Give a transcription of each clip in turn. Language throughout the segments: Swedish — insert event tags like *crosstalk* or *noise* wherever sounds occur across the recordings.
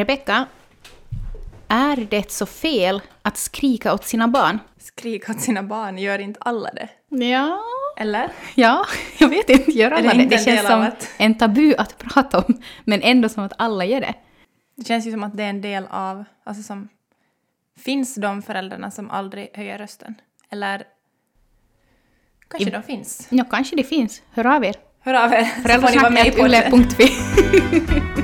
Rebecka, är det så fel att skrika åt sina barn? Skrika åt sina barn, gör inte alla det? Ja, Eller? ja *laughs* jag vet inte, gör alla det det? Det känns som att- en tabu att prata om, men ändå som att alla gör det. Det känns ju som att det är en del av, alltså som, finns de föräldrarna som aldrig höjer rösten? Eller kanske I- de finns? Ja, kanske det finns. Hör av er. Hör av er, så får ni vara med i podden. Föräldrasnack.yle.fi *laughs*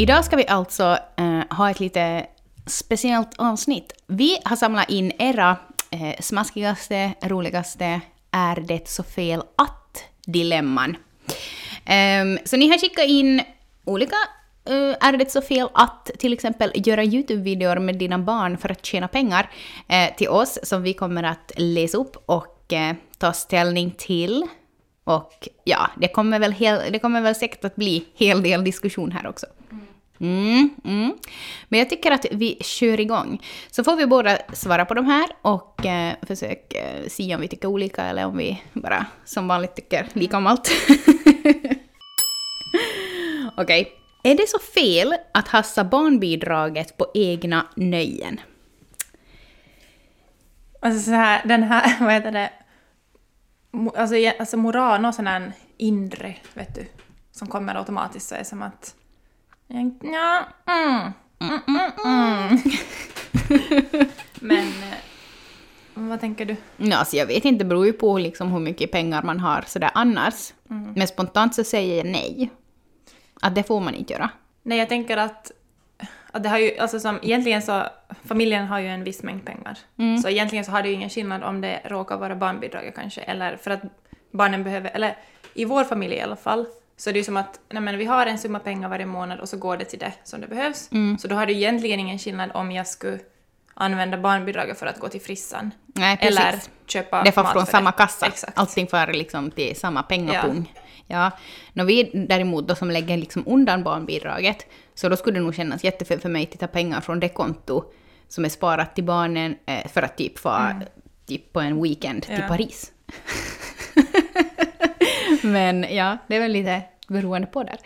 Idag ska vi alltså eh, ha ett lite speciellt avsnitt. Vi har samlat in era eh, smaskigaste, roligaste Är det så fel att-dilemman. Um, ehm, så ni har skickat in olika uh, Är det så fel att till exempel göra YouTube-videor med dina barn för att tjäna pengar uh, till oss som vi kommer att läsa upp och uh, ta ställning till. Och ja, det kommer, väl hel, det kommer väl säkert att bli hel del diskussion här också. Mm, mm. Men jag tycker att vi kör igång. Så får vi båda svara på de här och eh, försök eh, se om vi tycker olika eller om vi bara som vanligt tycker lika om allt. *laughs* Okej. Är det så fel att hassa barnbidraget på egna nöjen? Alltså så här, den här, *laughs* vad heter det, alltså, alltså moral, någon sån här inre, vet du, som kommer automatiskt så är det som att, ja, mm, mm, mm, mm. *laughs* Men, eh, vad tänker du? Ja, alltså jag vet inte, det beror ju på liksom hur mycket pengar man har sådär annars. Men spontant så säger jag nej. Att det får man inte göra. Nej, jag tänker att, att det har ju, alltså som, egentligen så, familjen har ju en viss mängd pengar. Så egentligen så har det ju ingen skillnad om det råkar vara barnbidraget kanske, eller för att barnen behöver, eller i vår familj i alla fall, så är det ju som att nej men vi har en summa pengar varje månad och så går det till det som det behövs. Så då har det egentligen ingen skillnad om jag skulle använda barnbidraget för att gå till frissan. Nej, precis. Eller köpa Det får mat från samma det. kassa. Exakt. Allting får liksom till samma pengapung. Ja. Nå, vi däremot då som lägger liksom undan barnbidraget, så då skulle det nog kännas jättefel för mig att ta pengar från det konto som är sparat till barnen eh, för att typ få typ på en weekend till Mm. Ja. Paris. *laughs* *laughs* Men ja, det är väl lite beroende på där.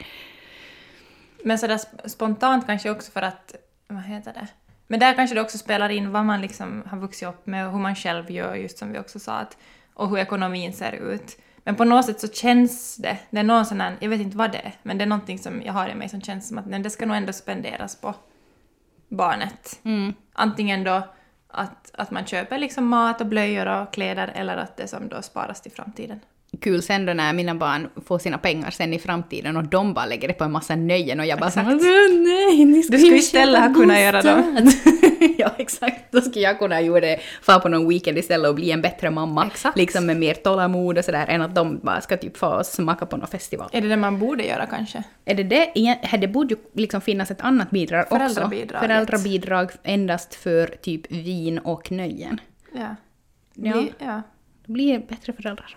Men sådär sp- spontant kanske också för att, vad heter det? Men där kanske det också spelar in vad man liksom har vuxit upp med och hur man själv gör, just som vi också sa, att, och hur ekonomin ser ut. Men på något sätt så känns det, det är någon sån här, jag vet inte vad det är, men det är någonting som jag har i mig som känns som att nej, det ska nog ändå spenderas på barnet. Antingen då att, att man köper liksom mat och blöjor och kläder eller att det som då sparas till framtiden. Kul sen då när mina barn får sina pengar sen i framtiden och de bara lägger det på en massa nöjen och jag bara Exakt. som nej, ni ska Du skulle istället ha kunnat göra bostad." *laughs* ja, exakt. Då skulle jag kunna göra det, fara på någon weekend istället och bli en bättre mamma. Exakt. Liksom med mer tålamod och sådär, än att de bara ska typ få smaka på någon festival. Är det det man borde göra kanske? Är det det? Det borde ju liksom finnas ett annat bidrag också. Föräldrabidrag endast för typ vin och nöjen. Ja. Ja. Bli, ja. Då blir det bättre föräldrar.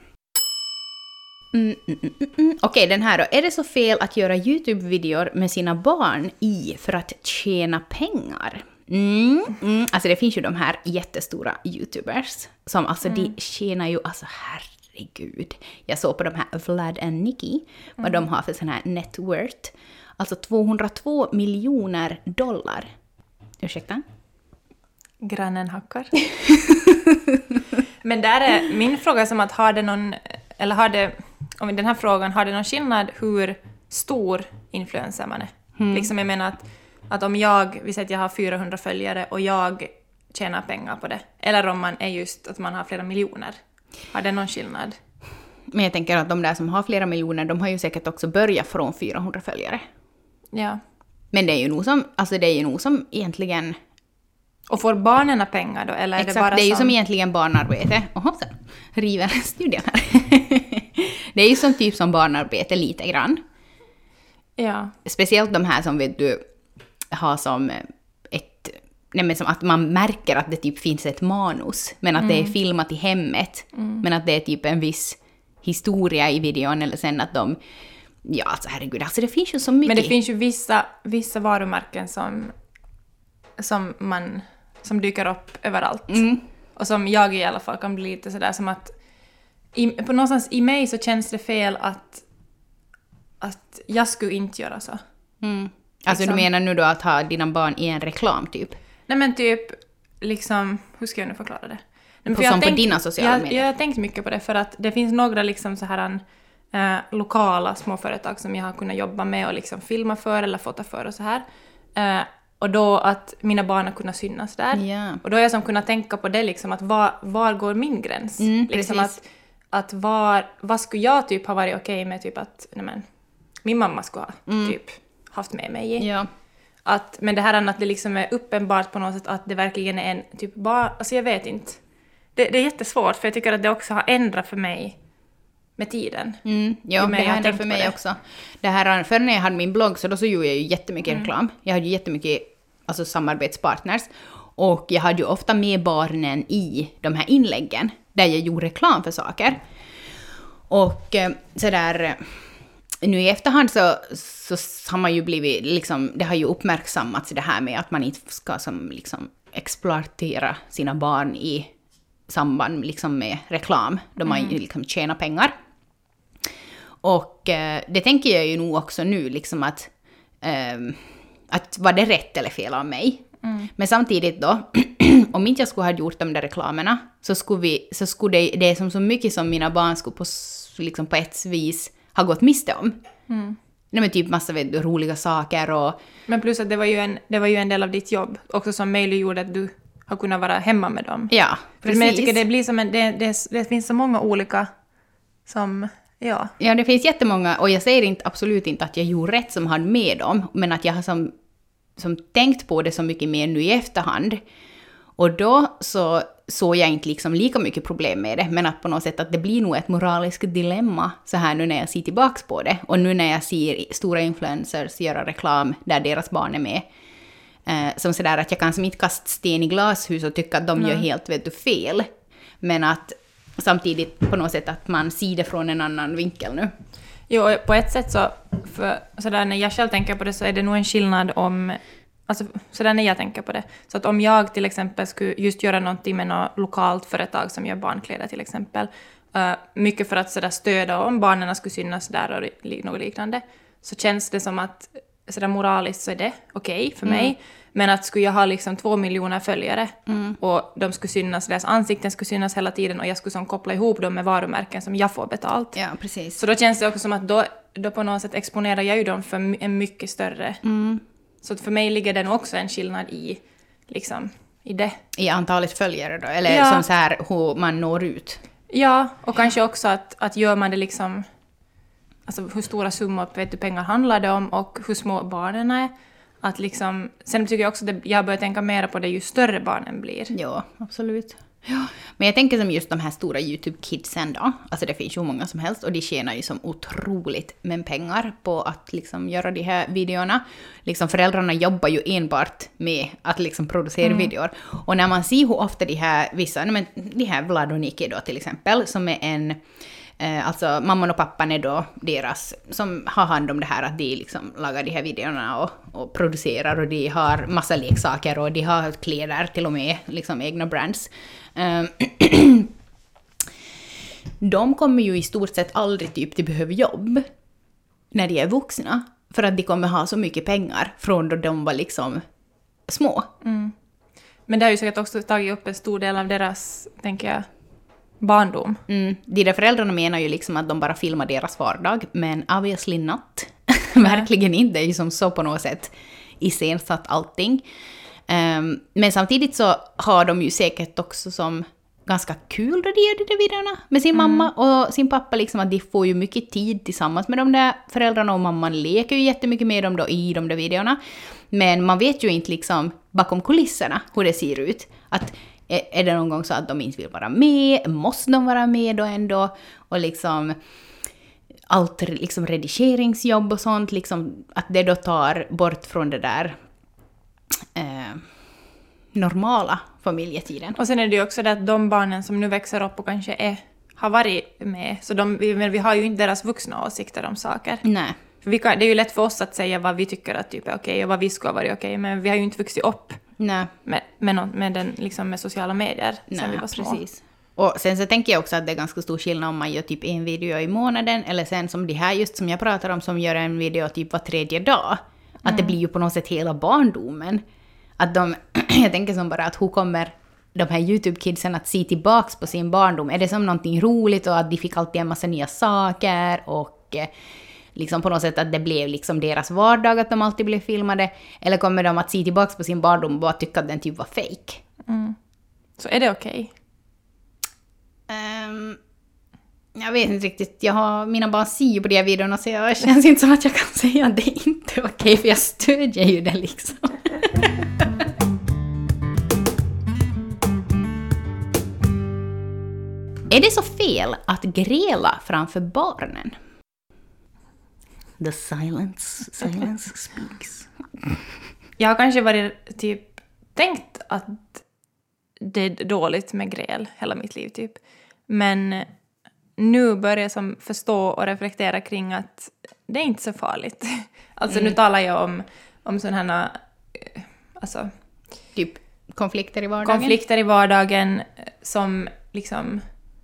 Mm, mm, mm, mm, mm. Okej, den här då. Är det så fel att göra YouTube-videor med sina barn i för att tjäna pengar? Mm, mm. Alltså det finns ju de här jättestora YouTubers som alltså de tjänar ju alltså herregud. Jag såg på de här Vlad and Nicky vad de har för sån här net worth. Alltså 202 miljoner dollar. Ursäkta? Grannen hackar. *laughs* Men där är min fråga som att har det någon, eller har det, om den här frågan, har det någon skillnad hur stor influencer man är? Liksom jag menar att, att om jag, vi säger att jag har 400 följare och jag tjänar pengar på det, eller om man är just att man har flera miljoner. Har det någon skillnad? Men jag tänker att de där som har flera miljoner, de har ju säkert också börjat från 400 följare. Ja. Men det är ju nog som, alltså det är ju nog som egentligen... Och får barnen pengar då, eller är exakt, det bara det är ju som... som egentligen barnarbete. Oho, så river *laughs* studion här. Det är ju som typ som barnarbete lite grann. Ja. Speciellt de här som vet du har som ett... Nej men som att man märker att det typ finns ett manus, men att det är filmat i hemmet. Men att det är typ en viss historia i videon, eller sen att de... Ja, alltså herregud, alltså det finns ju så mycket. Men det finns ju vissa, vissa varumärken som, som, man, som dyker upp överallt. Mm. Och som jag i alla fall kan bli lite sådär som att i, på någonstans i mig så känns det fel att, att jag skulle inte göra så. Mm. Alltså Liksom. du menar nu då att ha dina barn i en reklam typ? Nej men typ, liksom, hur ska jag nu förklara det? Nej, På- jag som har på dina sociala jag, medier? Jag har tänkt mycket på det för att det finns några liksom så här eh, lokala småföretag som jag har kunnat jobba med och liksom filma för eller fota för och så här. Eh, och då att mina barn har kunnat synas där. Ja. Och då har jag som kunnat tänka på det liksom att var, var går min gräns? Mm, liksom precis. att, att var, vad skulle jag typ ha varit okej med typ att, nej men, min mamma skulle ha typ haft med mig i. Mm. Ja. Att, men det här är att det liksom är uppenbart på något sätt att det verkligen är en typ bara, alltså jag vet inte. Det, det är jättesvårt för jag tycker att det också har ändrat för mig med tiden. Mm, ja, det har tänkt för mig också. Det här, för när jag hade min blogg så då så gjorde jag ju jättemycket Mm. reklam. Jag hade ju jättemycket alltså, samarbetspartners. Och jag hade ju ofta med barnen i de här inläggen där jag gjorde reklam för saker. Och eh, sådär... eh, Nu i efterhand så, så har man ju blivit liksom, det har ju uppmärksammats det här med att man inte ska som liksom exploatera sina barn i samband liksom med reklam, då man ju liksom tjänar pengar. Och eh, det tänker jag ju nog också nu, liksom att, ehm, att var det rätt eller fel av mig? Men samtidigt då, *clears throat* om inte jag skulle ha gjort de där reklamerna, så skulle, vi, så skulle det, det är som så mycket som mina barn skulle på, liksom på ett vis ha gått miste om. Nej men typ massa vet roliga saker och Men plus att det var, ju en, det var ju en del av ditt jobb också som möjliggjorde att du har kunnat vara hemma med dem. ja, För men jag tycker precis. det blir som en, det, det, det finns så många olika som, ja. Ja, det finns jättemånga, och jag säger inte, absolut inte att jag gjorde rätt som hade med dem, men att jag har som, som tänkt på det så mycket mer nu i efterhand. Och då så såg jag inte liksom lika mycket problem med det, men att på något sätt att det blir nog ett moraliskt dilemma så här nu när jag ser tillbaks på det. Och nu när jag ser stora influencers göra reklam där deras barn är med. Eh, som sådär att jag kan som inte kasta sten i glashus och tycka att de gör helt vet du, fel. Men att samtidigt på något sätt att man ser det från en annan vinkel nu. Jo, på ett sätt så, för, sådär när jag själv tänker på det så är det nog en skillnad om, alltså sådär när jag tänker på det. Så att om jag till exempel skulle just göra någonting med något lokalt företag som gör barnkläder till exempel, uh, mycket för att sådär stödja om barnen skulle synas där och li- något liknande, så känns det som att sådär moraliskt så är det okej för mig. Men att skulle jag ha liksom två miljoner följare och de skulle synas, deras ansikten skulle synas hela tiden och jag skulle som koppla ihop dem med varumärken som jag får betalt. Ja, precis. Så då känns det också som att då, då på något sätt exponerar jag ju dem för en mycket större... Så att för mig ligger det nog också en skillnad i, liksom, i det. I antalet följare då? Eller Ja. som så här hur man når ut? Ja, och kanske också att, att gör man det liksom... Alltså hur stora summor vet du, pengar handlar det om och hur små barnen är. Att liksom, sen tycker jag också att jag börjar tänka mer på det ju större barnen blir. Ja, absolut. Ja. Men jag tänker som just de här stora YouTube-kidsen då. Alltså det finns ju hur många som helst och de tjänar ju som otroligt med pengar på att liksom göra de här videorna. Liksom föräldrarna jobbar ju enbart med att liksom producera videor. Och när man ser hur ofta de här, vissa, men de här Vlad och Niki då till exempel, som är en Eh, alltså mamman och pappan är då deras som har hand om det här att de liksom lagar de här videorna och, och producerar och de har massa leksaker och de har kläder till och med, liksom egna brands. Eh, *clears throat* de kommer ju i stort sett aldrig typ till behöva jobb när de är vuxna. För att de kommer ha så mycket pengar från då de var liksom små. Mm. Men det har ju säkert också tagit upp en stor del av deras, tänker jag, barndom. Mm. De där föräldrarna menar ju liksom att de bara filmar deras vardag, men obviously not. *laughs* Verkligen inte. Det är ju som så på något sätt iscensatt allting. Ehm, men samtidigt så har de ju säkert också som ganska kul då de gör de där videorna med sin mamma och sin pappa. Liksom att de får ju mycket tid tillsammans med de där föräldrarna och mamman leker ju jättemycket med dem då i de där videorna. Men man vet ju inte liksom bakom kulisserna hur det ser ut. Att är det någon gång så att de inte vill vara med? Måste de vara med då ändå? Och liksom allt liksom redigeringsjobb och sånt, liksom att det då tar bort från det där eh, normala familjetiden. Och sen är det ju också det att de barnen som nu växer upp och kanske är, har varit med, så de, vi, men vi har ju inte deras vuxna åsikter om saker. Nej. För kan, det är ju lätt för oss att säga vad vi tycker att typ är okej och vad vi skulle ha varit okej, men vi har ju inte vuxit upp Nej. med, med, någon, med, den, liksom med sociala medier sen Nej, vi var små. precis. Och sen så tänker jag också att det är ganska stor skillnad om man gör typ en video i månaden, eller sen som de här just som jag pratar om, som gör en video typ var tredje dag. Att det blir ju på något sätt hela barndomen. Att de, *clears throat* jag tänker som bara att hur kommer de här YouTube-kidsen att se tillbaks på sin barndom? Är det som någonting roligt och att de fick alltid en massa nya saker och eh, liksom på något sätt att det blev liksom deras vardag att de alltid blev filmade? Eller kommer de att se tillbaks på sin barndom och bara tycka att den typ var fake? Så är det okej? Ehm, jag vet inte riktigt. Jag har, mina barn ser ju på de här videorna så jag känns inte som att jag kan *laughs* säga att det är inte okej för jag stödjer ju det liksom. *laughs* är det så fel att gräla framför barnen? The silence, silence speaks. Jag har kanske varit typ tänkt att det är dåligt med gräl hela mitt liv typ. Men nu börjar jag som förstå och reflektera kring att det är inte så farligt. *laughs* Alltså nu talar jag om, om sådana här, eh, alltså Typ konflikter i vardagen? konflikter i vardagen som liksom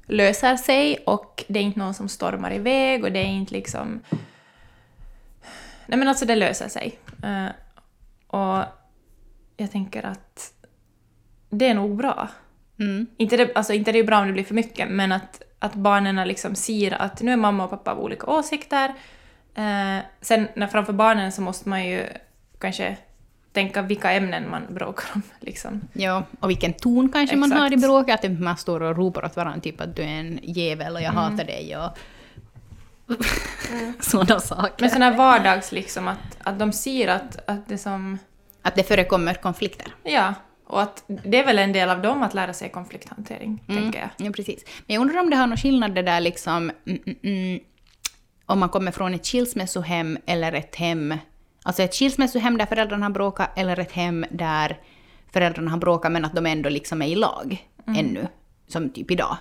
löser sig och det är inte någon som stormar iväg och det är inte liksom... Nej men alltså det löser sig. Eh, och jag tänker att det är nog bra. Mm. Inte det, alltså inte det är bra om det blir för mycket, men att, att barnen liksom ser att nu är mamma och pappa av olika åsikter. Eh, sen när framför barnen så måste man ju kanske tänka vilka ämnen man bråkar om. *laughs* Liksom. Ja, och vilken ton kanske man har i Exakt. bråket. Att man står och ropar åt varandra typ att du är en jävel och jag Mm. hatar dig och *laughs* sådana saker. Men här vardags liksom, att, att de ser att, att det som... Att det förekommer konflikter. Ja, och att det är väl en del av dem att lära sig konflikthantering, tänker jag. Ja, precis. Men jag undrar om det har någon skillnad det där liksom... Mm, mm, mm, om man kommer från ett skilsmässohem eller ett hem... Alltså ett skilsmässohem där föräldrarna har bråkat eller ett hem där föräldrarna har bråkat men att de ändå liksom är i lag ännu. Som typ idag.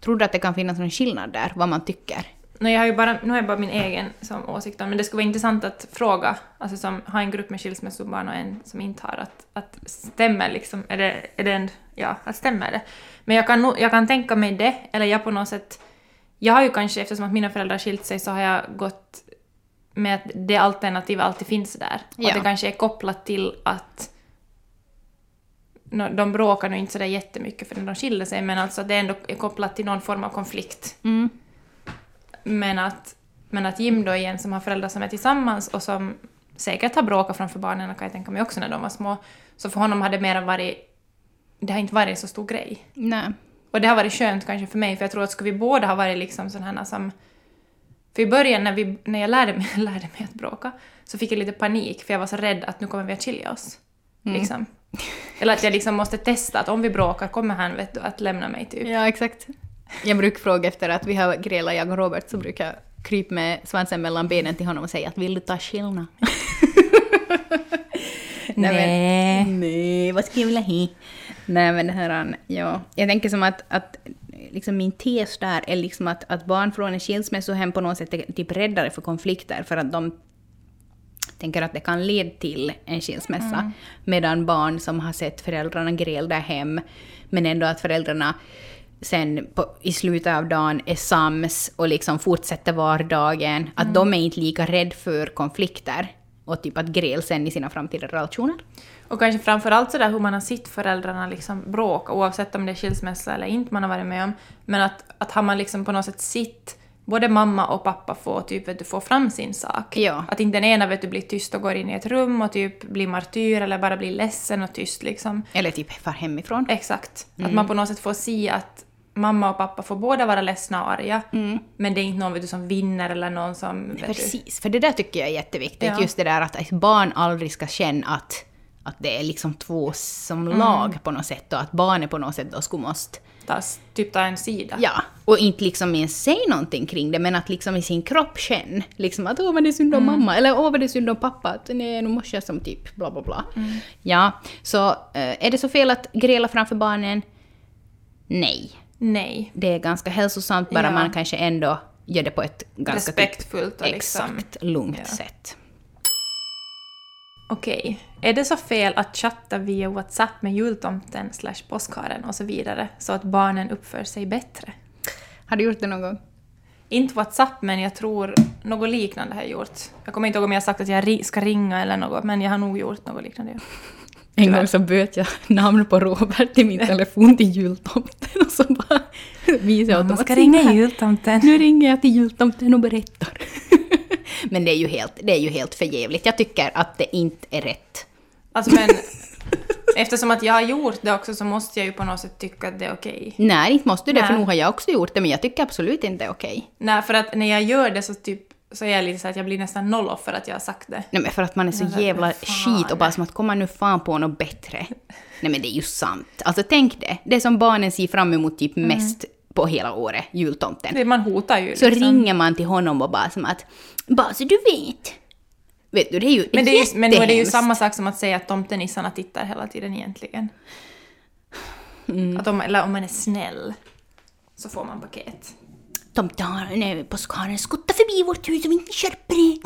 Tror du att det kan finnas någon skillnad där, vad man tycker? Nu, jag har ju bara, nu har jag bara min egen som åsikt om, men det skulle vara intressant att fråga, alltså som har en grupp med skilsmässobarn och en som inte har, att, att stämmer liksom, är det, är det en, ja, att stämmer det? Men jag kan, nog- jag kan tänka mig det, eller jag på något sätt, jag har ju kanske, eftersom att mina föräldrar skilt sig, så har jag gått med att det alternativet alltid finns där. Och Ja. att det kanske är kopplat till att de bråkar nu inte sådär jättemycket för när de skiljer sig, men alltså det ändå är kopplat till någon form av konflikt. Mm. Men att, men att Jim då igen, som har föräldrar som är tillsammans och som säkert har bråkat framför barnen, kan jag tänka mig också när de var små, så för honom har det mer varit... Det har inte varit en så stor grej. Nej. Och det har varit skönt kanske för mig, för jag tror att skulle vi båda ha varit liksom sådana som... För i början när, vi, när jag lärde mig, *laughs* lärde mig att bråka, så fick jag lite panik, för jag var så rädd att nu kommer vi att skilja oss. Liksom. Eller att jag liksom måste testa att om vi bråkar, kommer han vet du, att lämna mig typ. Ja, exakt. Jag brukar fråga efter att vi har grälat, jag och Robert, så brukar jag krypa med svansen mellan benen till honom och säga att vill du ta skillnad? *laughs* Nej. Men, nej, vad skulle jag vilja ha? Nej men det här, ja. Jag tänker som att, att liksom min tes där är liksom att, att barn från en skilsmässohem på något sätt är typ räddare för konflikter för att de tänker att det kan leda till en skilsmässa. Medan barn som har sett föräldrarna gräl där hem, men ändå att föräldrarna sen på, i slutet av dagen är sams och liksom fortsätter vardagen, att de är inte lika rädda för konflikter och typ att gräl sen i sina framtida relationer. Och kanske framförallt sådär hur man har sett föräldrarna liksom bråka, oavsett om det är skilsmässa eller inte man har varit med om. Men att, att har man liksom på något sätt sett både mamma och pappa få, typ, vet du, få fram sin sak. Ja. Att inte den ena vet du, blir tyst och går in i ett rum och typ blir martyr eller bara blir ledsen och tyst liksom. Eller typ far hemifrån. Exakt. Att man på något sätt får se att mamma och pappa får båda vara ledsna och arga, men det är inte någon vet du, som vinner eller någon som... Du, Precis, för det där tycker jag är jätteviktigt. Ja. Just det där att ett barn aldrig ska känna att, att det är liksom två som lag på något sätt och att barnet på något sätt då skulle måste ta, typ ta en sida. Ja, och inte liksom ens säga någonting kring det, men att liksom i sin kropp känna liksom att åh vad det är synd om mamma, eller åh vad det är synd om pappa, att nej nu måste jag som typ bla bla bla. Ja, så eh, är det så fel att gräla framför barnen? Nej. Nej. Det är ganska hälsosamt, bara Ja. man kanske ändå gör det på ett ganska typ Respektfullt och liksom... exakt lugnt ja. sätt. Okej, är det så fel att chatta via WhatsApp med jultomten slash påskharen och så vidare så att barnen uppför sig bättre? Har du gjort det någon gång? Inte WhatsApp, men jag tror något liknande har jag gjort. Jag kommer inte ihåg om jag har sagt att jag ska ringa eller något, men jag har nog gjort något liknande. En gång så böt jag *laughs* namn på Robert i min telefon till jultomten och så bara *laughs* visade jag åt Man ska ringa "Se här, jultomten. Nu ringer jag till jultomten och berättar. *laughs* Men det är ju helt, det är ju helt förjävligt. Jag tycker att det inte är rätt. Alltså men, eftersom att jag har gjort det också så måste jag ju på något sätt tycka att det är okej. Nej, inte måste du det, för nog har jag också gjort det, men jag tycker absolut inte det är okej. Nej, för att när jag gör det så typ så är jag lite så att jag blir nästan noll för att jag har sagt det. Nej men för att man är så så- jävla fan. skit och bara som att komma nu fan på något bättre. *laughs* Nej men det är ju sant. Alltså tänk det. Det som barnen ser fram emot typ mest på hela året, jultomten. Det- Man hotar ju Så liksom. ringer man till honom och bara som att bara så du vet. Vet du, det är ju Men, det är ju, men nu är det ju samma sak som att säga att tomtenissarna tittar hela tiden egentligen. Mm. Att om, eller om man är snäll så får man paket. Tomten, nej, påskharen skuttar förbi vårt hus och vi inte köper det.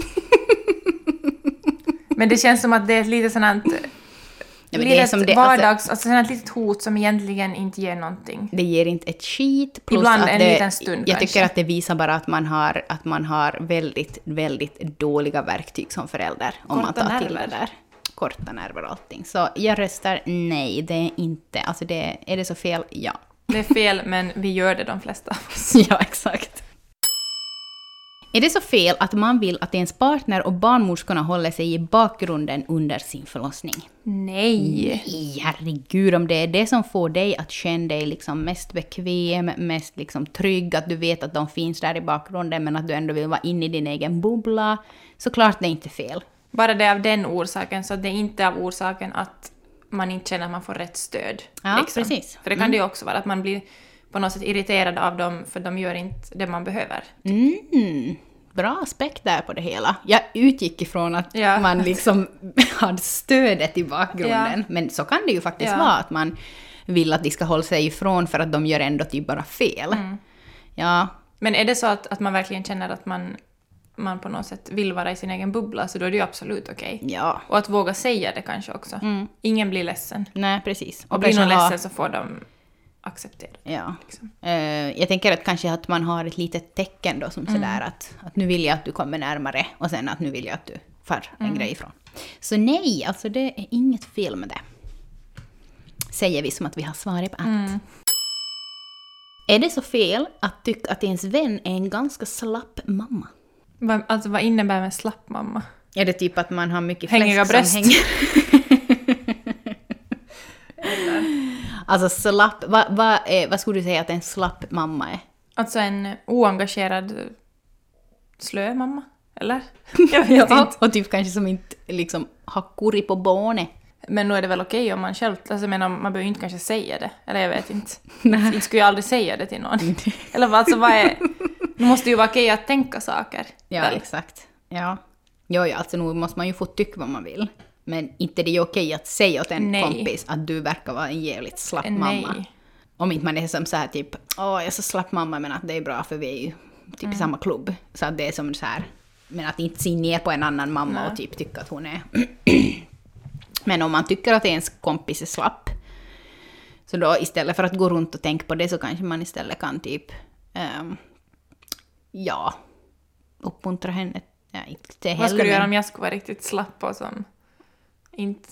*laughs* Men det känns som att det är ett lite sånt här... men det är som det- alltså- vardags... Alltså, sånt här litet hot som egentligen inte ger någonting. Det ger inte ett skit. Plus Ibland att en det, liten stund Jag kanske. tycker att det visar bara att man har, att man har väldigt, väldigt dåliga verktyg som förälder. Om man Korta tar till det nerver. där. Korta nerver och allting. Så jag röstar nej, det är inte. Alltså det, är det så fel? Ja. Det är fel, men vi gör det de flesta av oss. *laughs* Ja, exakt. Är det så fel att man vill att ens partner och barnmorskorna håller sig i bakgrunden under sin förlossning? Nej! Nej, herregud, om det är det som får dig att känna dig liksom mest bekväm, mest liksom trygg, att du vet att de finns där i bakgrunden men att du ändå vill vara inne i din egen bubbla, så klart det är inte fel. Bara det av den orsaken, så det är inte av orsaken att man inte känner att man får rätt stöd. liksom. Ja, precis. För det kan det ju också vara, att man blir på något sätt irriterad av dem för de gör inte det man behöver. Mm, bra aspekt där på det hela. Jag utgick ifrån att Ja. man liksom *laughs* hade stödet i bakgrunden, Ja. men så kan det ju faktiskt Ja. vara att man vill att de ska hålla sig ifrån för att de gör ändå typ bara fel. Mm. Ja, Men är det så att, att man verkligen känner att man, man på något sätt vill vara i sin egen bubbla, så då är det ju absolut okej. ja. Och att våga säga det kanske också. Ingen blir ledsen. Nej, precis. Och blir kanske någon ha- ledsen så får de acceptera. Ja. Liksom. Eh, jag tänker att kanske att man har ett litet tecken då som Mm. sådär att, att nu vill jag att du kommer närmare och sen att nu vill jag att du far en Mm. grej ifrån. Så nej, alltså det är inget fel med det. Säger vi som att vi har svaret på allt. Mm. Är det så fel att tycka att ens vän är en ganska slapp mamma? Vad, alltså vad innebär med slapp mamma? Är det typ att man har mycket Hängiga fläsk som bröst. hänger? alltså slapp, vad vad är- vad skulle du säga att en slapp mamma är? Alltså en oengagerad slö mamma? Eller? *laughs* Jag vet inte. Och typ kanske som inte liksom har kurri på barnet. Men nu är det väl okej om man själv... Alltså jag menar, man behöver ju inte kanske säga det. Eller jag vet inte. *laughs* Nej. Inte skulle jag aldrig säga det till någon. *laughs* Eller alltså vad är... Det måste ju vara okej att tänka saker. Ja, väl? exakt. Ja. Jo, ja, alltså nog måste man ju få tycka vad man vill. Men inte det är okej att säga åt en Nej. kompis att du verkar vara en jävligt slapp Nej. mamma. Om inte man är som så här typ, åh jag är så slapp mamma men att det är bra för vi är ju typ Mm. i samma klubb. Så att det är som så här, men att inte se ner på en annan mamma Nej. och typ tycka att hon är... *clears throat* men om man tycker att ens kompis är slapp, så då istället för att gå runt och tänka på det så kanske man istället kan typ, ehm, ja, uppmuntra henne. Ja, inte det Vad skulle heller, du göra om jag skulle vara riktigt slapp och som inte...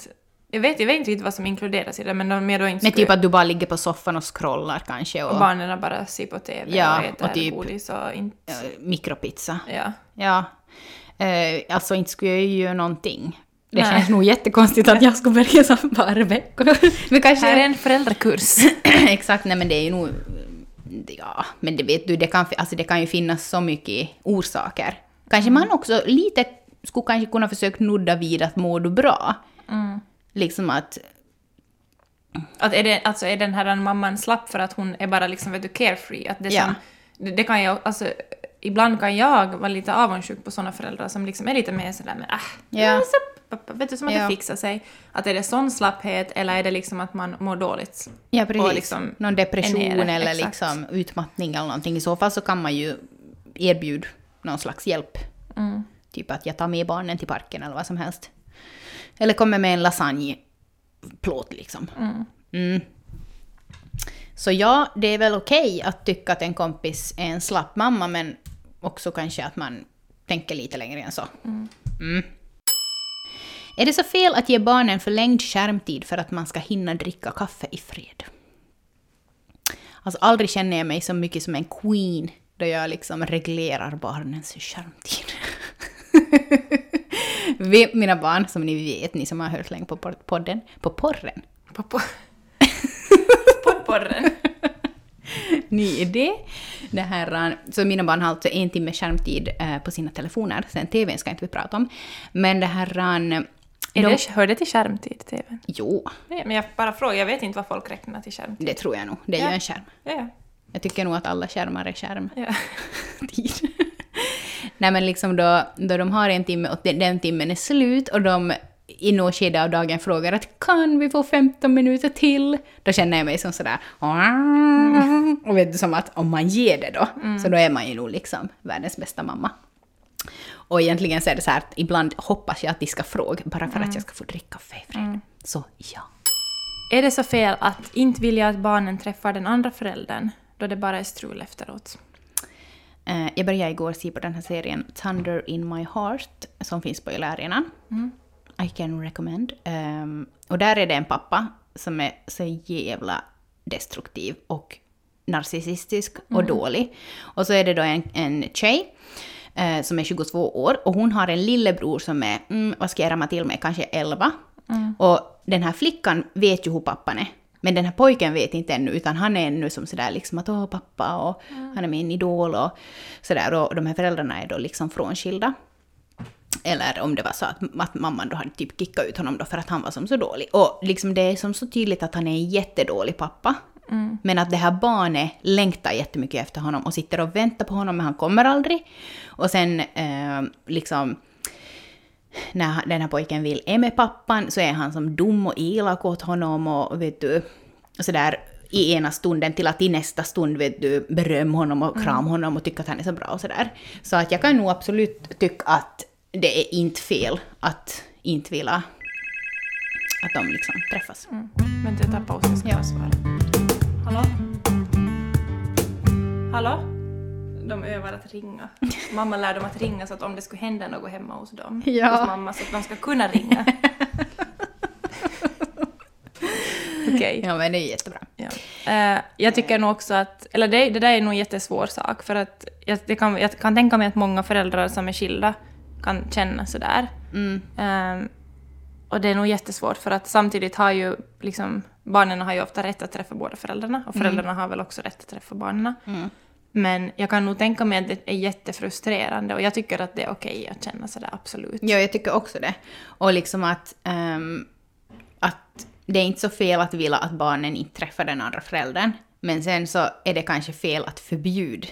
Jag vet, jag vet inte riktigt vad som inkluderas i det, men om jag då inte Men typ att du bara ligger på soffan och scrollar kanske och, och barnen bara ser på TV Ja, och äter och typ- godis och inte... mikropizza. Ja. Ja. Eh, alltså inte skulle jag ju göra någonting. Det Nej. känns nog jättekonstigt att jag skulle börja som varje vecka. *laughs* Men kanske... Här är en föräldrakurs. *clears throat* Exakt, nej men det är ju nog... Ja, men det vet du, det kan, alltså det kan ju finnas så mycket orsaker. Kanske man också lite skulle kanske kunna försöka nudda vid att mår du bra? Mm. Liksom att... Att är, det, alltså är den här mamman slapp för att hon är bara liksom, vet du, carefree? Att det, Ja. som, det, det kan jag, alltså, ibland kan jag vara lite avundsjuk på sådana föräldrar som liksom är lite mer sådär men äh, Ja. så, vet du, som att Ja. det fixar sig. Att är det sån slapphet eller är det liksom att man mår dåligt? Ja, precis. Och liksom Någon depression eller exakt. liksom utmattning eller någonting. I så fall så kan man ju erbjuda någon slags hjälp. Mm. Typ att jag tar med barnen till parken eller vad som helst. Eller kommer med en lasagneplåt liksom. Mm. Så ja, det är väl okej att tycka att en kompis är en slapp mamma, men också kanske att man tänker lite längre än så. Mm. Är det så fel att ge barnen förlängd skärmtid för att man ska hinna dricka kaffe i fred? Alltså aldrig känner jag mig så mycket som en queen då jag liksom reglerar barnens skärmtid. *laughs* Vi, mina barn, som ni vet, ni som har hört länge på podden, på porren. På, *laughs* på. Poddporren. Ny idé. Det här, eh, så mina barn har alltså en timme skärmtid eh, på sina telefoner, sen TVn ska inte vi prata om. Men det här... Är de- det, hör det till skärmtid, TVn? Jo, Nej, men jag bara frågar, jag vet inte vad folk räknar till skärmtid. det tror jag nog. Det är Ja. ju en skärm. Ja, ja. Jag tycker nog att alla skärmar är skärm. ja. *laughs* Nej men liksom då, då de har en timme och den, den timmen är slut och de i något skede av dagen frågar att kan vi få 15 minuter till? Då känner jag mig som sådär och vet du som att om man ger det då, så då är man ju nog liksom världens bästa mamma. Och egentligen så är det så här att ibland hoppas jag att de ska fråga bara för att jag ska få dricka i fred. Så ja. Är det så fel att inte vilja att barnen träffar den andra föräldern då det bara är strul efteråt? Eh, jag började igår se på den här serien Thunder in my heart som finns på Yle Arena. I can recommend. Ehm, och där är det en pappa som är så jävla destruktiv och narcissistisk och dålig. Och så är det då en, en tjej eh, som är 22 år och hon har en lillebror som är, mm, vad ska jag ramma till med, kanske 11. Och den här flickan vet ju hur pappan är. Men den här pojken vet inte ännu, utan han är ännu som sådär liksom att åh pappa och han är min idol och sådär. Och de här föräldrarna är då liksom frånskilda. Eller om det var så att, att mamman då hade typ kickat ut honom då för att han var som så dålig. Och liksom det är som så tydligt att han är en jättedålig pappa. Men att det här barnet längtar jättemycket efter honom och sitter och väntar på honom men han kommer aldrig. Och sen eh, liksom när den här pojken vill är med pappan så är han som dum och elak åt honom och vet du, sådär i ena stunden till att i nästa stund vet du beröm honom och kram honom och tycka att han är så bra och sådär. Så att jag kan nog absolut tycka att det är inte fel att inte vilja att de liksom träffas. Vänta, jag tar paus, jag ska Ja. svara. Hallå? Hallå? De övar att ringa. Mamma lär dem att ringa så att om det skulle hända något hemma hos dem, Ja. hos mamma, så att de ska kunna ringa. *laughs* Okej. Ja men det är jättebra. Ja. Eh, jag tycker nog också att, eller det, det där är nog en jättesvår sak, för att jag, det kan, jag kan tänka mig att många föräldrar som är skilda kan känna sådär. Mm. Ehm, och det är nog jättesvårt, för att samtidigt har ju liksom, barnen har ju ofta rätt att träffa båda föräldrarna, och föräldrarna har väl också rätt att träffa barnen. Mm. Men jag kan nog tänka mig att det är jättefrustrerande, och jag tycker att det är okej att känna sådär, absolut. Ja, jag tycker också det. Och liksom att, ehm, att det är inte så fel att vilja att barnen inte träffar den andra föräldern. Men sen så är det kanske fel att förbjuda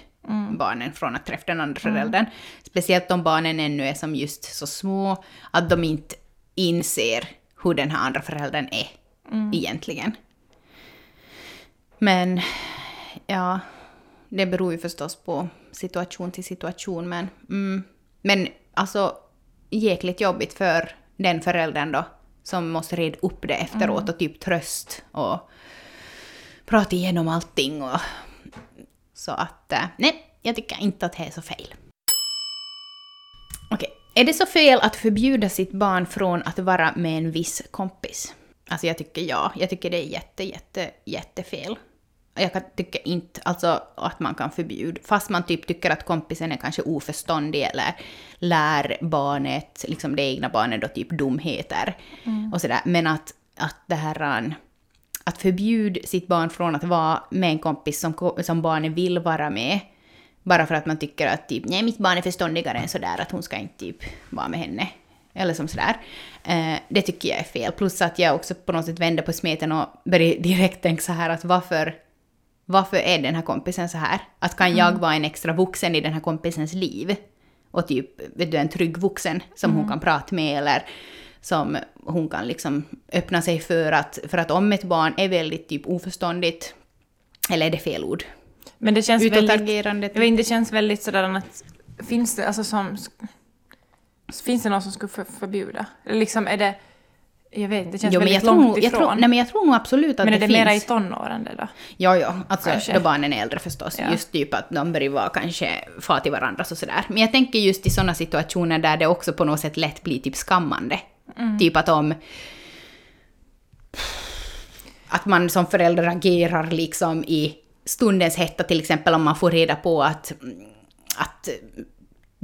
barnen från att träffa den andra föräldern. Speciellt om barnen ännu är som just så små att de inte inser hur den här andra föräldern är egentligen. Men ja, det beror ju förstås på situation till situation. Men, mm, men alltså jäkligt jobbigt för den föräldern då som måste reda upp det efteråt och typ tröst och prata igenom allting. Och, så att eh, nej, jag tycker inte att det är så fel. Okej, är det så fel att förbjuda sitt barn från att vara med en viss kompis? Alltså jag tycker ja, jag tycker det är jätte, jätte, jättefel. Jag kan, tycker inte alltså, att man kan förbjuda, fast man typ tycker att kompisen är kanske oförståndig eller lär barnet, liksom det egna barnet då typ dumheter och sådär. Men att, att det här um, att förbjuda sitt barn från att vara med en kompis som, som barnet vill vara med, bara för att man tycker att typ, nej mitt barn är förståndigare än sådär, att hon ska inte typ vara med henne. Eller som sådär. Eh, det tycker jag är fel. Plus att jag också på något sätt vände på smeten och började *laughs* direkt tänka så här att varför, varför är den här kompisen så här? Att kan jag vara en extra vuxen i den här kompisens liv? Och typ, vet du, en trygg vuxen som hon kan prata med eller som hon kan liksom öppna sig för att, för att om ett barn är väldigt typ oförståndigt, eller är det fel ord? Men det känns väldigt... Jag vet inte, det känns väldigt sådär att... Finns det, alltså som... Finns det någon som skulle för, förbjuda? Eller liksom är det... Jag vet inte, det känns Jo, väldigt jag tror, långt nog- jag, ifrån. tror, nej, men jag tror nog absolut att men är det, det mera i finns. tonåren det då? Ja, ja, alltså Kanske. då barnen är äldre förstås. Ja. Just typ att de börjar vara kanske far till varandra och sådär. Men jag tänker just i sådana situationer där det också på något sätt lätt blir typ skammande. Mm. Typ att om... Att man som förälder agerar liksom i stundens hetta, till exempel om man får reda på att, att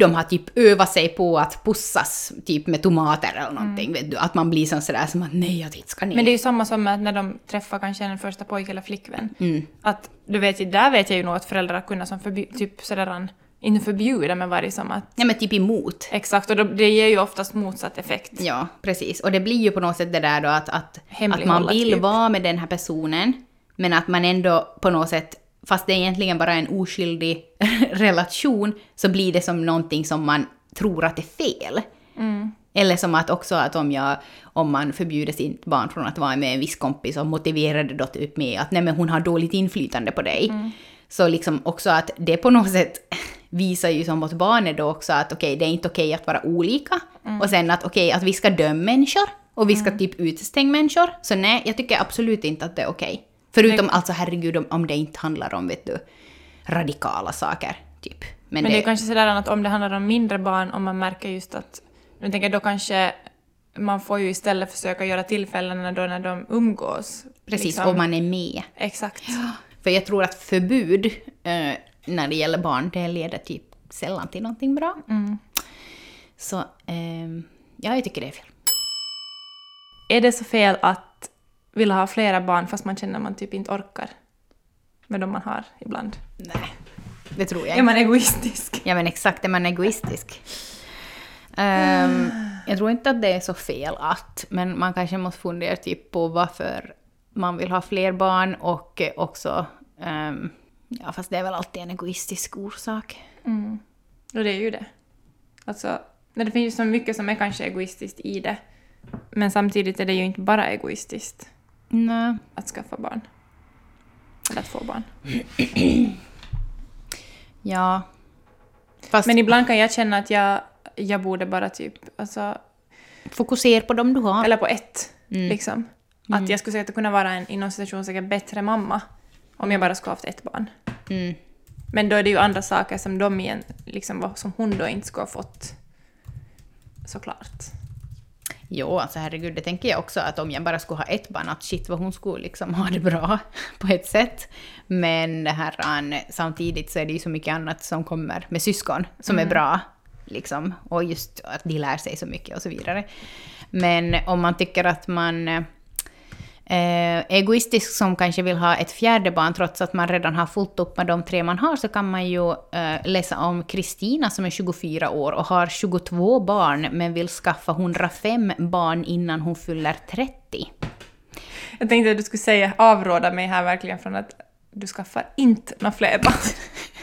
de har typ övat sig på att pussas typ med tomater eller någonting. Vet du? Att man blir sån sådär som att nej, jag inte ska ner. Mm. Men det är ju samma som när de träffar kanske en första pojke eller flickvän. Mm. Att du vet där vet jag ju nog att föräldrar kunna som förbju- typ sådär, inte förbjuda men vara som att Nej men typ emot. Exakt, och då, det ger ju oftast motsatt effekt. Ja, precis. Och det blir ju på något sätt det där då att, att, att man vill typ. vara med den här personen, men att man ändå på något sätt, fast det är egentligen bara en oskyldig *laughs* relation, så blir det som någonting som man tror att är fel. Mm. Eller som att också att om, jag, om man förbjuder sitt barn från att vara med en viss kompis och motiverar det då typ med att nej men hon har dåligt inflytande på dig. Mm. Så liksom också att det på något sätt *laughs* visar ju som åt barnet då också att okej, det är inte okej att vara olika. Mm. Och sen att okej, att vi ska döma människor och vi ska typ utestänga människor. Så nej, jag tycker absolut inte att det är okej. Förutom alltså herregud om, om det inte handlar om, vet du, radikala saker. Typ. Men, Men det är kanske sådär att om det handlar om mindre barn, om man märker just att... Nu tänker jag då kanske man får ju istället försöka göra tillfällen då när de umgås. precis, liksom. om man är med. Exakt. För jag tror att förbud eh, när det gäller barn, det leder typ sällan till någonting bra. Mm. Så ehm, ja, jag tycker det är fel. Är det så fel att vilja ha flera barn fast man känner att man typ inte orkar med de man har ibland? Nej, det tror jag Är man egoistisk? Ja men exakt, är man egoistisk? Ehm, jag tror inte att det är så fel att, men man kanske måste fundera typ på varför man vill ha fler barn och också, ehm, ja fast det är väl alltid en egoistisk orsak. Mm. Och det är ju det. Alltså, när det finns ju så mycket som är kanske egoistiskt i det. Men samtidigt är det ju inte bara egoistiskt Nej. att skaffa barn. Eller att få barn. *clears throat* Ja. Fast Men ibland kan jag känna att jag, jag borde bara typ, alltså, fokusera på dem du har. eller på ett, Mm. liksom. Att jag skulle säkert kunna vara en inom citationstecken bättre mamma om jag bara skulle haft ett barn. Mm. Men då är det ju andra saker som de igen, liksom, som hon då inte skulle ha fått. Såklart. Jo, alltså herregud, det tänker jag också att om jag bara skulle ha ett barn, att shit vad hon skulle liksom ha det bra *laughs* på ett sätt. Men det här, samtidigt så är det ju så mycket annat som kommer med syskon som är bra. Liksom, och just att de lär sig så mycket och så vidare. Men om man tycker att man eh, egoistisk som kanske vill ha ett fjärde barn trots att man redan har fullt upp med de tre man har så kan man ju eh, läsa om Kristina som är 24 år och har 22 barn men vill skaffa 105 barn innan hon fyller 30. Jag tänkte att du skulle säga avråda mig här verkligen från att du skaffar inte några fler barn. *laughs*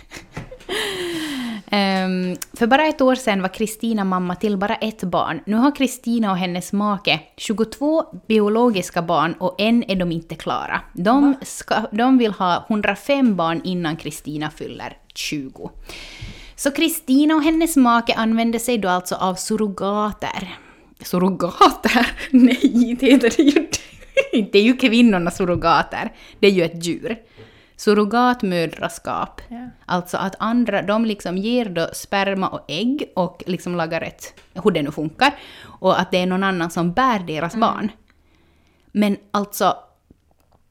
Ehm, för bara ett år sedan var Kristina mamma till bara ett barn. Nu har Kristina och hennes make 22 biologiska barn och än är de inte klara. De, ska, de vill ha 105 barn innan Kristina fyller 20. Så Kristina och hennes make använder sig då alltså av surrogater. Surrogater? *laughs* Nej, det heter det ju inte. Det är ju kvinnorna surrogater. Det är ju ett djur. Surrogatmödraskap. Ja. Alltså att andra, de liksom ger då sperma och ägg och liksom lagar ett, hur det nu funkar, och att det är någon annan som bär deras barn. Men alltså,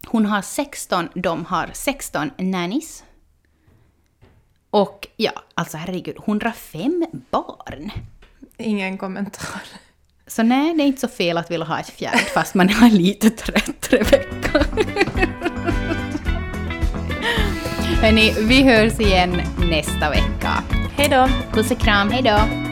hon har 16, de har 16 nannies. Och ja, alltså herregud, 105 barn. Ingen kommentar. Så nej, det är inte så fel att vilja ha ett fjärde fast man har lite trött Rebecka. *laughs* Hörni, vi hörs igen nästa vecka. Hej då! Puss och kram, hej då!